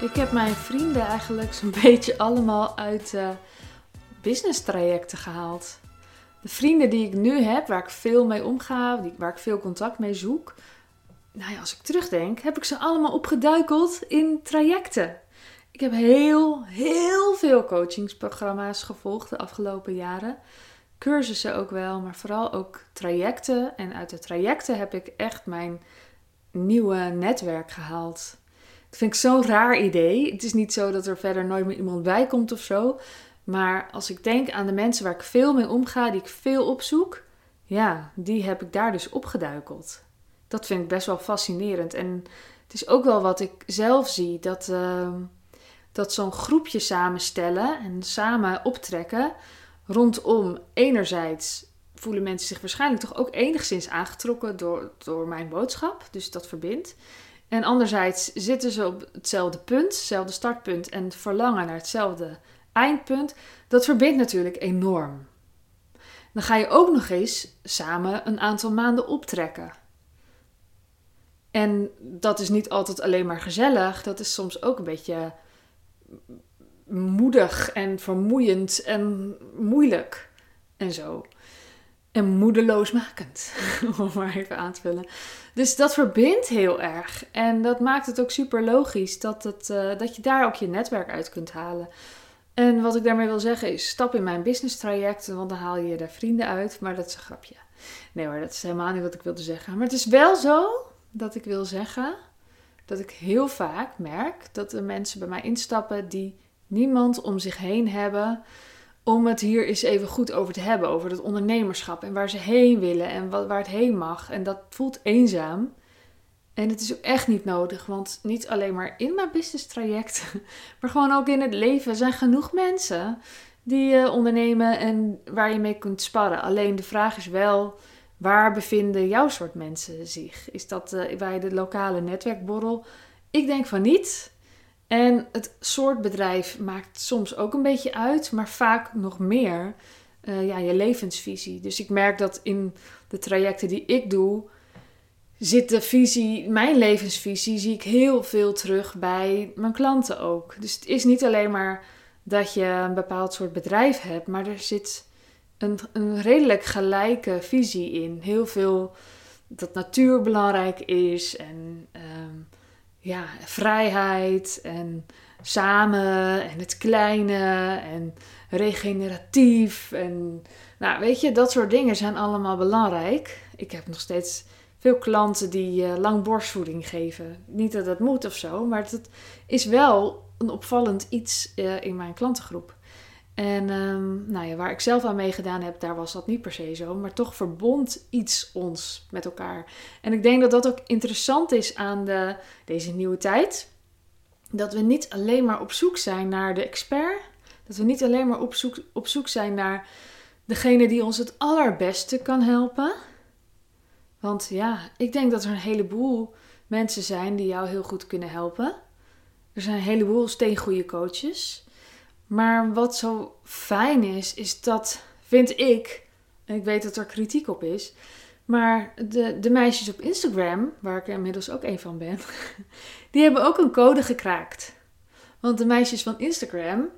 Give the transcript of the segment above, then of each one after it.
Ik heb mijn vrienden eigenlijk zo'n beetje allemaal uit uh, business trajecten gehaald. De vrienden die ik nu heb, waar ik veel mee omga, waar ik veel contact mee zoek. Nou ja, als ik terugdenk, heb ik ze allemaal opgeduikeld in trajecten. Ik heb heel, heel veel coachingsprogramma's gevolgd de afgelopen jaren. Cursussen ook wel, maar vooral ook trajecten. En uit de trajecten heb ik echt mijn nieuwe netwerk gehaald. Dat vind ik zo'n raar idee. Het is niet zo dat er verder nooit meer iemand bij komt of zo. Maar als ik denk aan de mensen waar ik veel mee omga, die ik veel opzoek, ja, die heb ik daar dus opgeduikeld. Dat vind ik best wel fascinerend. En het is ook wel wat ik zelf zie, dat, uh, dat zo'n groepje samenstellen en samen optrekken rondom enerzijds voelen mensen zich waarschijnlijk toch ook enigszins aangetrokken door, door mijn boodschap. Dus dat verbindt. En anderzijds zitten ze op hetzelfde punt, hetzelfde startpunt en verlangen naar hetzelfde eindpunt. Dat verbindt natuurlijk enorm. Dan ga je ook nog eens samen een aantal maanden optrekken. En dat is niet altijd alleen maar gezellig, dat is soms ook een beetje moedig en vermoeiend en moeilijk en zo. En moedeloosmakend, om maar even aan te vullen. Dus dat verbindt heel erg. En dat maakt het ook super logisch dat, het, uh, dat je daar ook je netwerk uit kunt halen. En wat ik daarmee wil zeggen is, stap in mijn business traject, want dan haal je daar vrienden uit. Maar dat is een grapje. Nee hoor, dat is helemaal niet wat ik wilde zeggen. Maar het is wel zo dat ik wil zeggen dat ik heel vaak merk dat er mensen bij mij instappen die niemand om zich heen hebben om het hier eens even goed over te hebben. Over het ondernemerschap en waar ze heen willen en waar het heen mag. En dat voelt eenzaam. En het is ook echt niet nodig, want niet alleen maar in mijn business traject, maar gewoon ook in het leven zijn genoeg mensen die uh, ondernemen en waar je mee kunt sparren. Alleen de vraag is wel, waar bevinden jouw soort mensen zich? Is dat uh, bij de lokale netwerkborrel? Ik denk van niet. En het soort bedrijf maakt soms ook een beetje uit, maar vaak nog meer uh, ja, je levensvisie. Dus ik merk dat in de trajecten die ik doe, zit de visie, mijn levensvisie, zie ik heel veel terug bij mijn klanten ook. Dus het is niet alleen maar dat je een bepaald soort bedrijf hebt, maar er zit een, een redelijk gelijke visie in. Heel veel dat natuur belangrijk is en um, ja, vrijheid en samen en het kleine en regeneratief. En nou, weet je, dat soort dingen zijn allemaal belangrijk. Ik heb nog steeds veel klanten die uh, lang borstvoeding geven. Niet dat dat moet of zo, maar het is wel een opvallend iets uh, in mijn klantengroep. En um, nou ja, waar ik zelf aan meegedaan heb, daar was dat niet per se zo. Maar toch verbond iets ons met elkaar. En ik denk dat dat ook interessant is aan de, deze nieuwe tijd. Dat we niet alleen maar op zoek zijn naar de expert. Dat we niet alleen maar op zoek, op zoek zijn naar degene die ons het allerbeste kan helpen. Want ja, ik denk dat er een heleboel mensen zijn die jou heel goed kunnen helpen. Er zijn een heleboel steengoede coaches. Maar wat zo fijn is, is dat, vind ik, en ik weet dat er kritiek op is, maar de, de meisjes op Instagram, waar ik inmiddels ook een van ben, die hebben ook een code gekraakt. Want de meisjes van Instagram,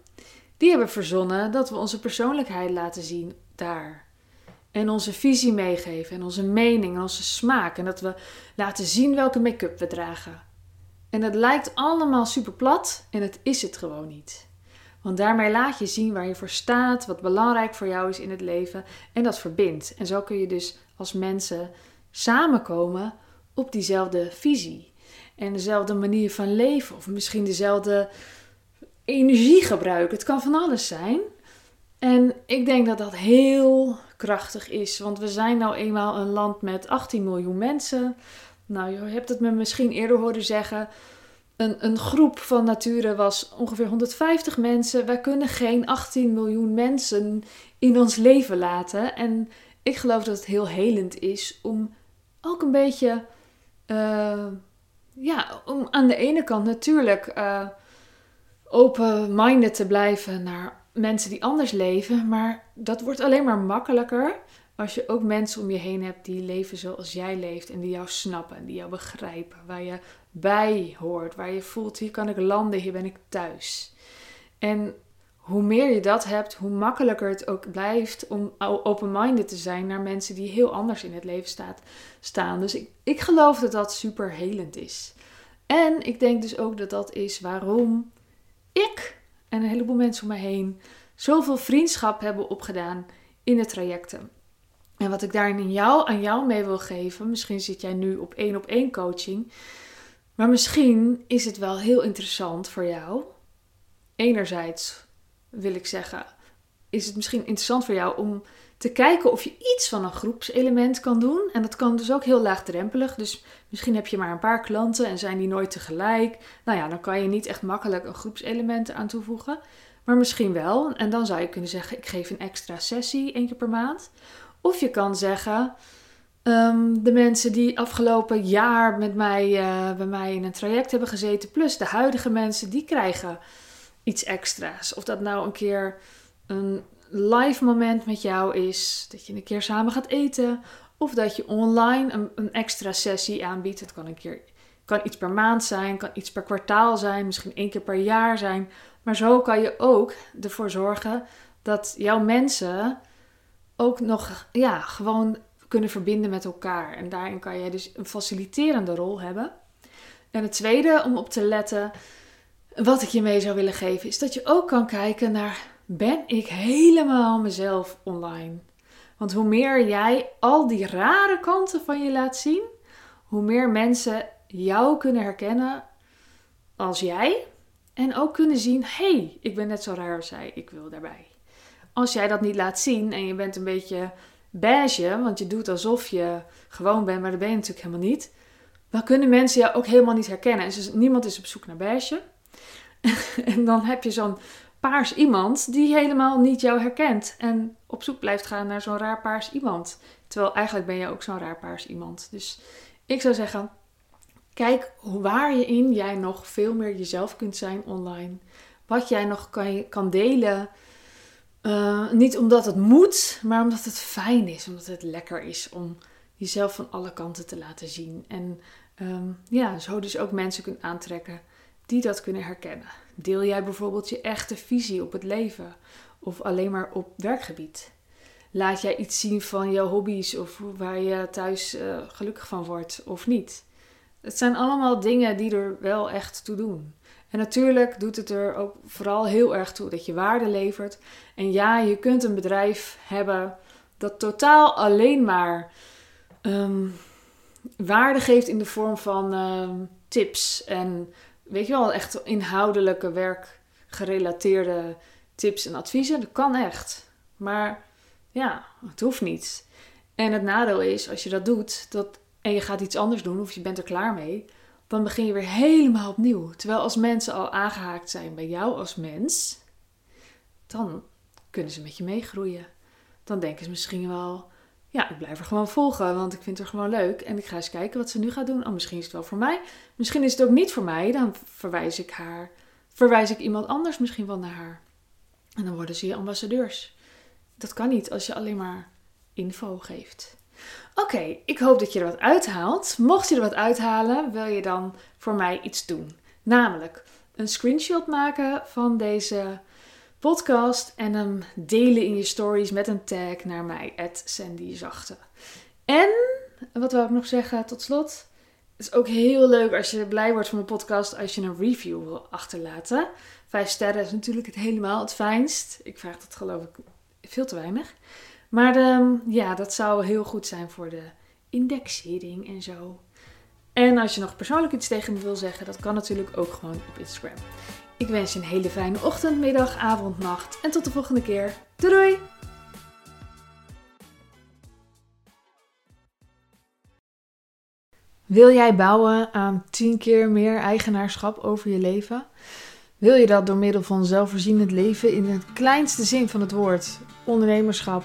die hebben verzonnen dat we onze persoonlijkheid laten zien daar. En onze visie meegeven en onze mening en onze smaak. En dat we laten zien welke make-up we dragen. En dat lijkt allemaal super plat en het is het gewoon niet. Want daarmee laat je zien waar je voor staat, wat belangrijk voor jou is in het leven en dat verbindt. En zo kun je dus als mensen samenkomen op diezelfde visie en dezelfde manier van leven of misschien dezelfde energie gebruiken. Het kan van alles zijn. En ik denk dat dat heel krachtig is, want we zijn nou eenmaal een land met 18 miljoen mensen. Nou, je hebt het me misschien eerder horen zeggen een, een groep van Nature was ongeveer 150 mensen. Wij kunnen geen 18 miljoen mensen in ons leven laten. En ik geloof dat het heel helend is om ook een beetje, uh, ja, om aan de ene kant natuurlijk uh, open-minded te blijven naar mensen die anders leven. Maar dat wordt alleen maar makkelijker Als je ook mensen om je heen hebt die leven zoals jij leeft en die jou snappen en die jou begrijpen, waar je bij hoort, waar je voelt, hier kan ik landen, hier ben ik thuis. En hoe meer je dat hebt, hoe makkelijker het ook blijft om open-minded te zijn naar mensen die heel anders in het leven staat, staan. Dus ik, ik geloof dat dat super helend is. En ik denk dus ook dat dat is waarom ik en een heleboel mensen om me heen zoveel vriendschap hebben opgedaan in de trajecten. En wat ik daarin jou, aan jou mee wil geven, misschien zit jij nu op één op één coaching, maar misschien is het wel heel interessant voor jou. Enerzijds wil ik zeggen, is het misschien interessant voor jou om te kijken of je iets van een groepselement kan doen. En dat kan dus ook heel laagdrempelig. Dus misschien heb je maar een paar klanten en zijn die nooit tegelijk. Nou ja, dan kan je niet echt makkelijk een groepselement aan toevoegen. Maar misschien wel. En dan zou je kunnen zeggen: ik geef een extra sessie één keer per maand. Of je kan zeggen: ehm, de mensen die afgelopen jaar met mij, uh, bij mij in een traject hebben gezeten, plus de huidige mensen, die krijgen iets extra's. Of dat nou een keer een live moment met jou is, dat je een keer samen gaat eten, of dat je online een, een extra sessie aanbiedt. Het kan een keer kan iets per maand zijn, kan iets per kwartaal zijn, misschien één keer per jaar zijn. Maar zo kan je ook ervoor zorgen dat jouw mensen ook nog ja, gewoon kunnen verbinden met elkaar. En daarin kan jij dus een faciliterende rol hebben. En het tweede om op te letten, wat ik je mee zou willen geven, is dat je ook kan kijken naar: ben ik helemaal mezelf online? Want hoe meer jij al die rare kanten van je laat zien, hoe meer mensen jou kunnen herkennen als jij. En ook kunnen zien: hé, hey, ik ben net zo raar als zij, ik wil daarbij. Als jij dat niet laat zien en je bent een beetje beige, want je doet alsof je gewoon bent, maar dat ben je natuurlijk helemaal niet. Dan kunnen mensen jou ook helemaal niet herkennen. En dus niemand is op zoek naar beige. en dan heb je zo'n paars iemand die helemaal niet jou herkent. En op zoek blijft gaan naar zo'n raar paars iemand. Terwijl eigenlijk ben je ook zo'n raar paars iemand. Dus ik zou zeggen, kijk waar je in jij nog veel meer jezelf kunt zijn online. Wat jij nog kan, kan delen. Uh, niet omdat het moet, maar omdat het fijn is. Omdat het lekker is om jezelf van alle kanten te laten zien. En um, ja, zo dus ook mensen kunt aantrekken die dat kunnen herkennen. Deel jij bijvoorbeeld je echte visie op het leven of alleen maar op werkgebied? Laat jij iets zien van jouw hobby's of waar je thuis uh, gelukkig van wordt of niet? Het zijn allemaal dingen die er wel echt toe doen. En natuurlijk doet het er ook vooral heel erg toe dat je waarde levert. En ja, je kunt een bedrijf hebben dat totaal alleen maar um, waarde geeft in de vorm van um, tips en weet je wel, echt inhoudelijke werkgerelateerde tips en adviezen. Dat kan echt. Maar ja, het hoeft niet. En het nadeel is, als je dat doet dat, en je gaat iets anders doen of je bent er klaar mee, dan begin je weer helemaal opnieuw. Terwijl als mensen al aangehaakt zijn bij jou als mens, dan kunnen ze met je meegroeien. Dan denken ze misschien wel, ja, ik blijf er gewoon volgen, want ik vind het gewoon leuk. En ik ga eens kijken wat ze nu gaat doen. Oh, misschien is het wel voor mij. Misschien is het ook niet voor mij. Dan verwijs ik haar, verwijs ik iemand anders misschien wel naar haar. En dan worden ze je ambassadeurs. Dat kan niet als je alleen maar info geeft. Oké, ik hoop dat je er wat uithaalt. Mocht je er wat uithalen, wil je dan voor mij iets doen. Namelijk een screenshot maken van deze podcast en hem delen in je stories met een tag naar mij, Sandy Zachte. En, wat wil ik nog zeggen tot slot? Het is ook heel leuk als je blij wordt van mijn podcast als je een review wil achterlaten. Vijf sterren is natuurlijk het helemaal het fijnst. Ik vraag dat geloof ik veel te weinig. Maar ehm, ja, dat zou heel goed zijn voor de indexering en zo. En als je nog persoonlijk iets tegen me wil zeggen, dat kan natuurlijk ook gewoon op Instagram. Ik wens je een hele fijne ochtend, middag, avond, nacht en tot de volgende keer. Doei doei! Wil jij bouwen aan 10 keer meer eigenaarschap over je leven? Wil je dat door middel van zelfvoorzienend leven in de kleinste zin van het woord, ondernemerschap